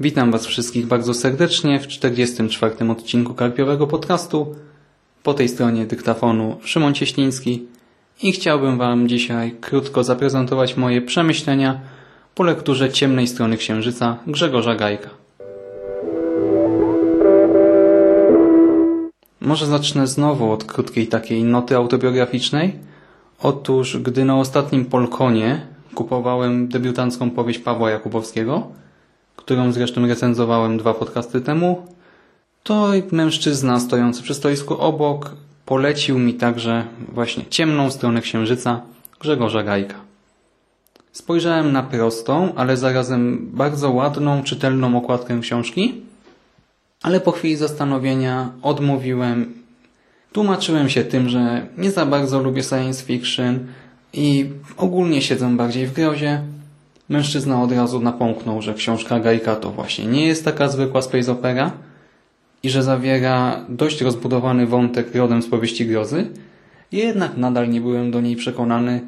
Witam Was wszystkich bardzo serdecznie w 44. odcinku Karpiowego Podcastu. Po tej stronie dyktafonu Szymon Cieśliński i chciałbym Wam dzisiaj krótko zaprezentować moje przemyślenia po lekturze Ciemnej Strony Księżyca Grzegorza Gajka. Może zacznę znowu od krótkiej takiej noty autobiograficznej. Otóż, gdy na ostatnim Polkonie kupowałem debiutancką powieść Pawła Jakubowskiego, którą zresztą recenzowałem dwa podcasty temu, to mężczyzna stojący przy stoisku obok polecił mi także właśnie ciemną stronę księżyca Grzegorza Gajka. Spojrzałem na prostą, ale zarazem bardzo ładną, czytelną okładkę książki, ale po chwili zastanowienia odmówiłem. Tłumaczyłem się tym, że nie za bardzo lubię science fiction i ogólnie siedzę bardziej w grozie. Mężczyzna od razu napomknął, że książka Gajka to właśnie nie jest taka zwykła space opera i że zawiera dość rozbudowany wątek rodem z powieści grozy. Jednak nadal nie byłem do niej przekonany.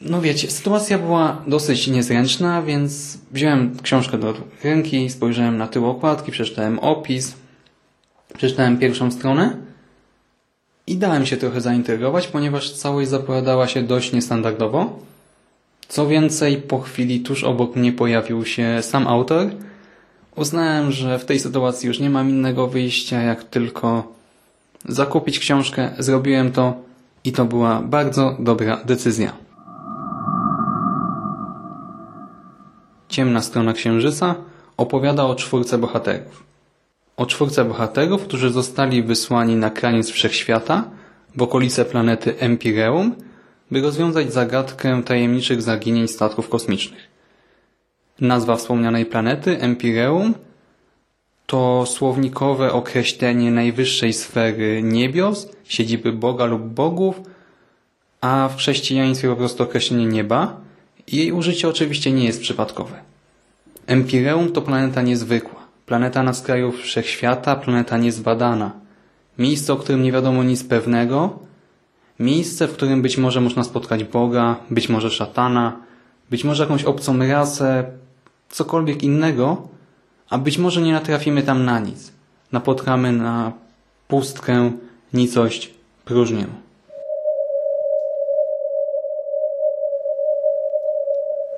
No wiecie, sytuacja była dosyć niezręczna, więc wziąłem książkę do ręki, spojrzałem na tył okładki, przeczytałem opis, przeczytałem pierwszą stronę i dałem się trochę zaintrygować, ponieważ całość zapowiadała się dość niestandardowo. Co więcej, po chwili tuż obok mnie pojawił się sam autor. Uznałem, że w tej sytuacji już nie mam innego wyjścia, jak tylko zakupić książkę. Zrobiłem to i to była bardzo dobra decyzja. Ciemna strona księżyca opowiada o czwórce bohaterów. O czwórce bohaterów, którzy zostali wysłani na kraniec wszechświata, w okolice planety Empireum, by rozwiązać zagadkę tajemniczych zaginień statków kosmicznych. Nazwa wspomnianej planety, Empireum, to słownikowe określenie najwyższej sfery niebios, siedziby Boga lub bogów, a w chrześcijaństwie po prostu określenie nieba. Jej użycie oczywiście nie jest przypadkowe. Empireum to planeta niezwykła, planeta na skraju wszechświata, planeta niezbadana, miejsce, o którym nie wiadomo nic pewnego, Miejsce, w którym być może można spotkać Boga, być może szatana, być może jakąś obcą rasę, cokolwiek innego, a być może nie natrafimy tam na nic. Napotkamy na pustkę, nicość, próżnię.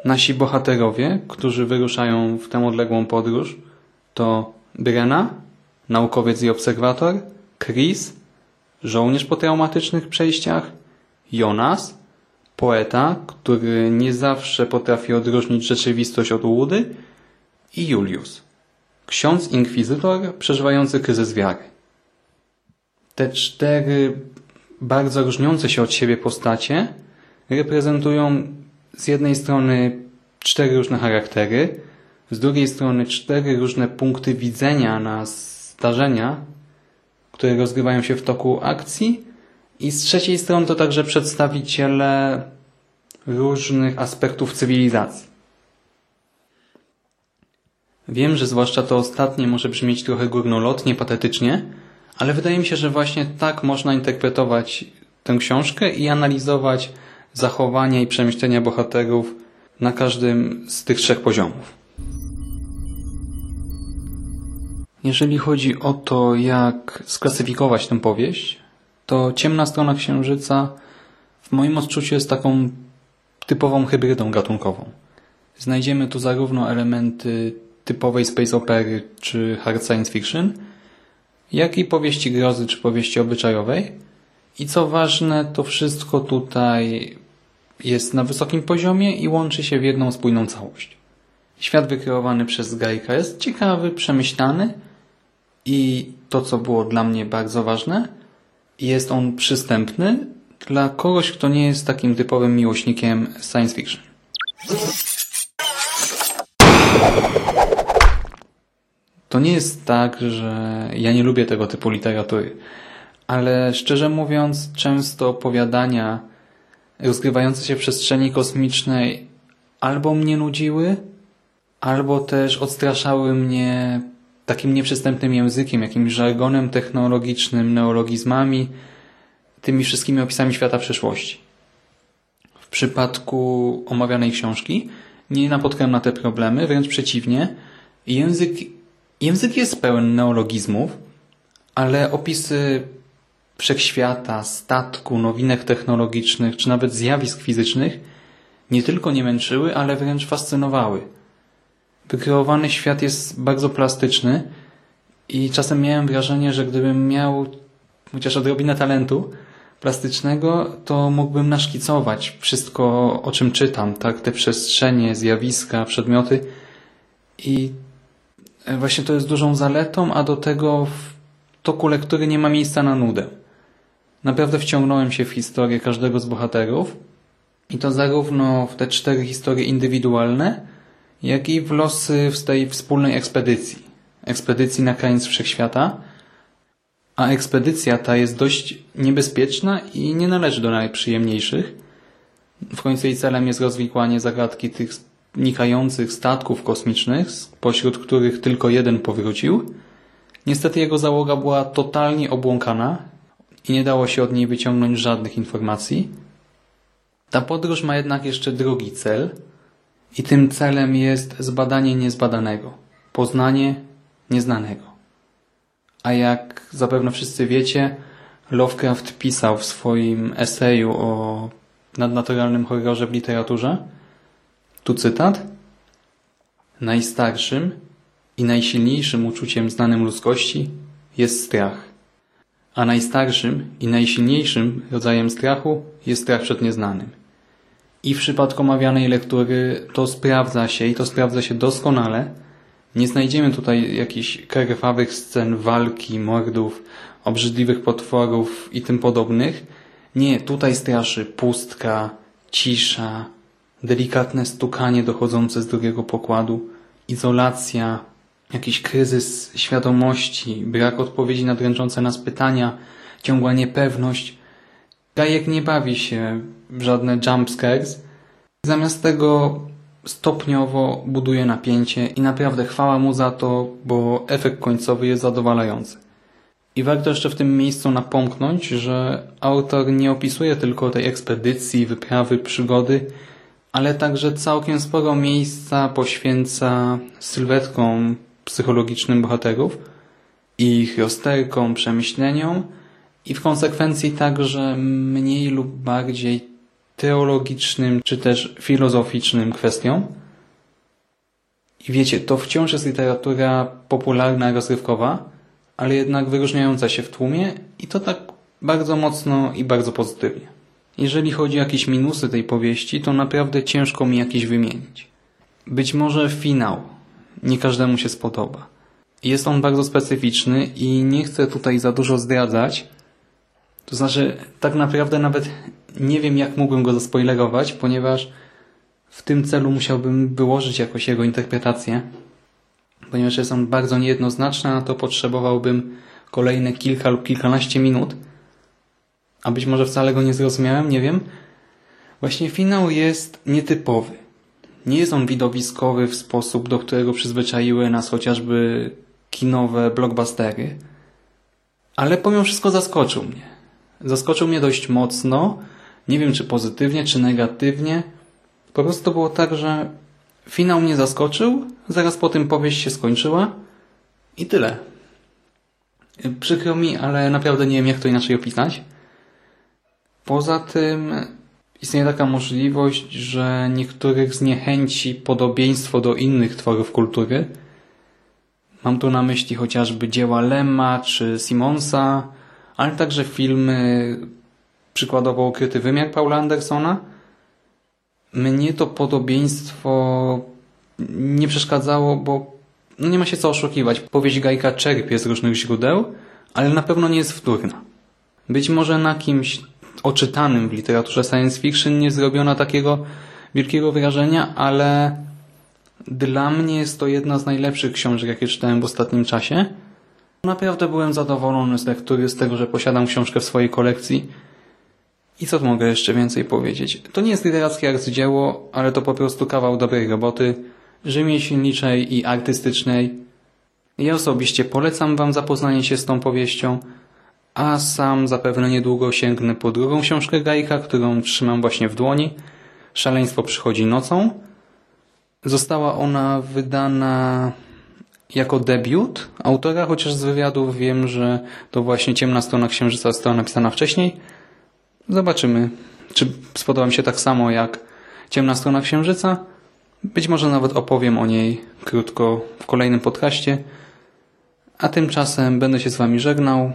Nasi bohaterowie, którzy wyruszają w tę odległą podróż, to Brena, naukowiec i obserwator, Chris, żołnierz po traumatycznych przejściach, Jonas, poeta, który nie zawsze potrafi odróżnić rzeczywistość od łudy i Julius, ksiądz inkwizytor przeżywający kryzys wiary. Te cztery bardzo różniące się od siebie postacie reprezentują z jednej strony cztery różne charaktery, z drugiej strony cztery różne punkty widzenia na zdarzenia, które rozgrywają się w toku akcji i z trzeciej strony to także przedstawiciele różnych aspektów cywilizacji. Wiem, że zwłaszcza to ostatnie może brzmieć trochę górnolotnie, patetycznie, ale wydaje mi się, że właśnie tak można interpretować tę książkę i analizować zachowania i przemyślenia bohaterów na każdym z tych trzech poziomów. Jeżeli chodzi o to, jak sklasyfikować tę powieść, to Ciemna Strona Księżyca w moim odczuciu jest taką typową hybrydą gatunkową. Znajdziemy tu zarówno elementy typowej space opery czy hard science fiction, jak i powieści grozy czy powieści obyczajowej. I co ważne, to wszystko tutaj jest na wysokim poziomie i łączy się w jedną spójną całość. Świat wykreowany przez Gajka jest ciekawy, przemyślany, i to, co było dla mnie bardzo ważne, jest on przystępny dla kogoś, kto nie jest takim typowym miłośnikiem science fiction. To nie jest tak, że ja nie lubię tego typu literatury, ale szczerze mówiąc, często opowiadania rozgrywające się w przestrzeni kosmicznej albo mnie nudziły, albo też odstraszały mnie takim nieprzystępnym językiem, jakimś żargonem technologicznym, neologizmami, tymi wszystkimi opisami świata przyszłości. W przypadku omawianej książki nie napotkałem na te problemy, wręcz przeciwnie. Język, język jest pełen neologizmów, ale opisy wszechświata, statku, nowinek technologicznych, czy nawet zjawisk fizycznych nie tylko nie męczyły, ale wręcz fascynowały. Wykreowany świat jest bardzo plastyczny i czasem miałem wrażenie, że gdybym miał chociaż odrobinę talentu plastycznego, to mógłbym naszkicować wszystko, o czym czytam, tak? Te przestrzenie, zjawiska, przedmioty i właśnie to jest dużą zaletą, a do tego w toku lektury nie ma miejsca na nudę. Naprawdę wciągnąłem się w historię każdego z bohaterów i to zarówno w te cztery historie indywidualne, jak i w losy w tej wspólnej ekspedycji. Ekspedycji na krańc wszechświata. A ekspedycja ta jest dość niebezpieczna i nie należy do najprzyjemniejszych. W końcu jej celem jest rozwikłanie zagadki tych nikających statków kosmicznych, pośród których tylko jeden powrócił. Niestety jego załoga była totalnie obłąkana i nie dało się od niej wyciągnąć żadnych informacji. Ta podróż ma jednak jeszcze drugi cel i tym celem jest zbadanie niezbadanego, poznanie nieznanego. A jak zapewne wszyscy wiecie, Lovecraft pisał w swoim eseju o nadnaturalnym horrorze w literaturze, tu cytat, Najstarszym i najsilniejszym uczuciem znanym ludzkości jest strach. A najstarszym i najsilniejszym rodzajem strachu jest strach przed nieznanym. I w przypadku omawianej lektury to sprawdza się i to sprawdza się doskonale. Nie znajdziemy tutaj jakichś krwawych scen walki, mordów, obrzydliwych potworów i tym podobnych. Nie, tutaj straszy pustka, cisza, delikatne stukanie dochodzące z drugiego pokładu, izolacja, jakiś kryzys świadomości, brak odpowiedzi na dręczące nas pytania, ciągła niepewność. Gajek nie bawi się w żadne jumpscares. Zamiast tego stopniowo buduje napięcie i naprawdę chwała mu za to, bo efekt końcowy jest zadowalający. I warto jeszcze w tym miejscu napomknąć, że autor nie opisuje tylko tej ekspedycji, wyprawy, przygody, ale także całkiem sporo miejsca poświęca sylwetkom psychologicznym bohaterów, ich rozterkom, przemyśleniom i w konsekwencji także mniej lub bardziej teologicznym czy też filozoficznym kwestiom. I wiecie, to wciąż jest literatura popularna, rozrywkowa, ale jednak wyróżniająca się w tłumie i to tak bardzo mocno i bardzo pozytywnie. Jeżeli chodzi o jakieś minusy tej powieści, to naprawdę ciężko mi jakieś wymienić. Być może finał nie każdemu się spodoba. Jest on bardzo specyficzny i nie chcę tutaj za dużo zdradzać. To znaczy, tak naprawdę nawet nie wiem, jak mógłbym go zaspoilerować, ponieważ w tym celu musiałbym wyłożyć jakoś jego interpretację. Ponieważ jest on bardzo niejednoznaczny, a to potrzebowałbym kolejne kilka lub kilkanaście minut. A być może wcale go nie zrozumiałem, nie wiem. Właśnie finał jest nietypowy. Nie jest on widowiskowy w sposób, do którego przyzwyczaiły nas chociażby kinowe blockbustery, ale pomimo wszystko zaskoczył mnie. Zaskoczył mnie dość mocno, nie wiem czy pozytywnie, czy negatywnie. Po prostu było tak, że finał mnie zaskoczył, zaraz po tym powieść się skończyła i tyle. Przykro mi, ale naprawdę nie wiem jak to inaczej opisać. Poza tym istnieje taka możliwość, że niektórych zniechęci podobieństwo do innych tworów kultury. Mam tu na myśli chociażby dzieła Lema czy Simonsa, ale także filmy przykładowo Ukryty Wymiar Paula Andersona. Mnie to podobieństwo nie przeszkadzało, bo no nie ma się co oszukiwać. Powieść Gajka czerpie z różnych źródeł, ale na pewno nie jest wtórna. Być może na kimś oczytanym w literaturze science fiction nie zrobiono takiego wielkiego wrażenia, ale dla mnie jest to jedna z najlepszych książek, jakie czytałem w ostatnim czasie. Naprawdę byłem zadowolony z lektury, z tego, że posiadam książkę w swojej kolekcji. I co mogę jeszcze więcej powiedzieć? To nie jest literackie arcydzieło, ale to po prostu kawał dobrej roboty, rzemieślniczej i artystycznej. Ja osobiście polecam Wam zapoznanie się z tą powieścią, a sam zapewne niedługo sięgnę po drugą książkę Gajka, którą trzymam właśnie w dłoni. Szaleństwo przychodzi nocą. Została ona wydana jako debiut autora, chociaż z wywiadów wiem, że to właśnie Ciemna Strona Księżyca została napisana wcześniej. Zobaczymy, czy spodoba mi się tak samo jak Ciemna Strona Księżyca. Być może nawet opowiem o niej krótko w kolejnym podcaście. A tymczasem będę się z Wami żegnał.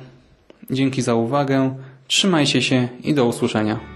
Dzięki za uwagę. Trzymajcie się i do usłyszenia.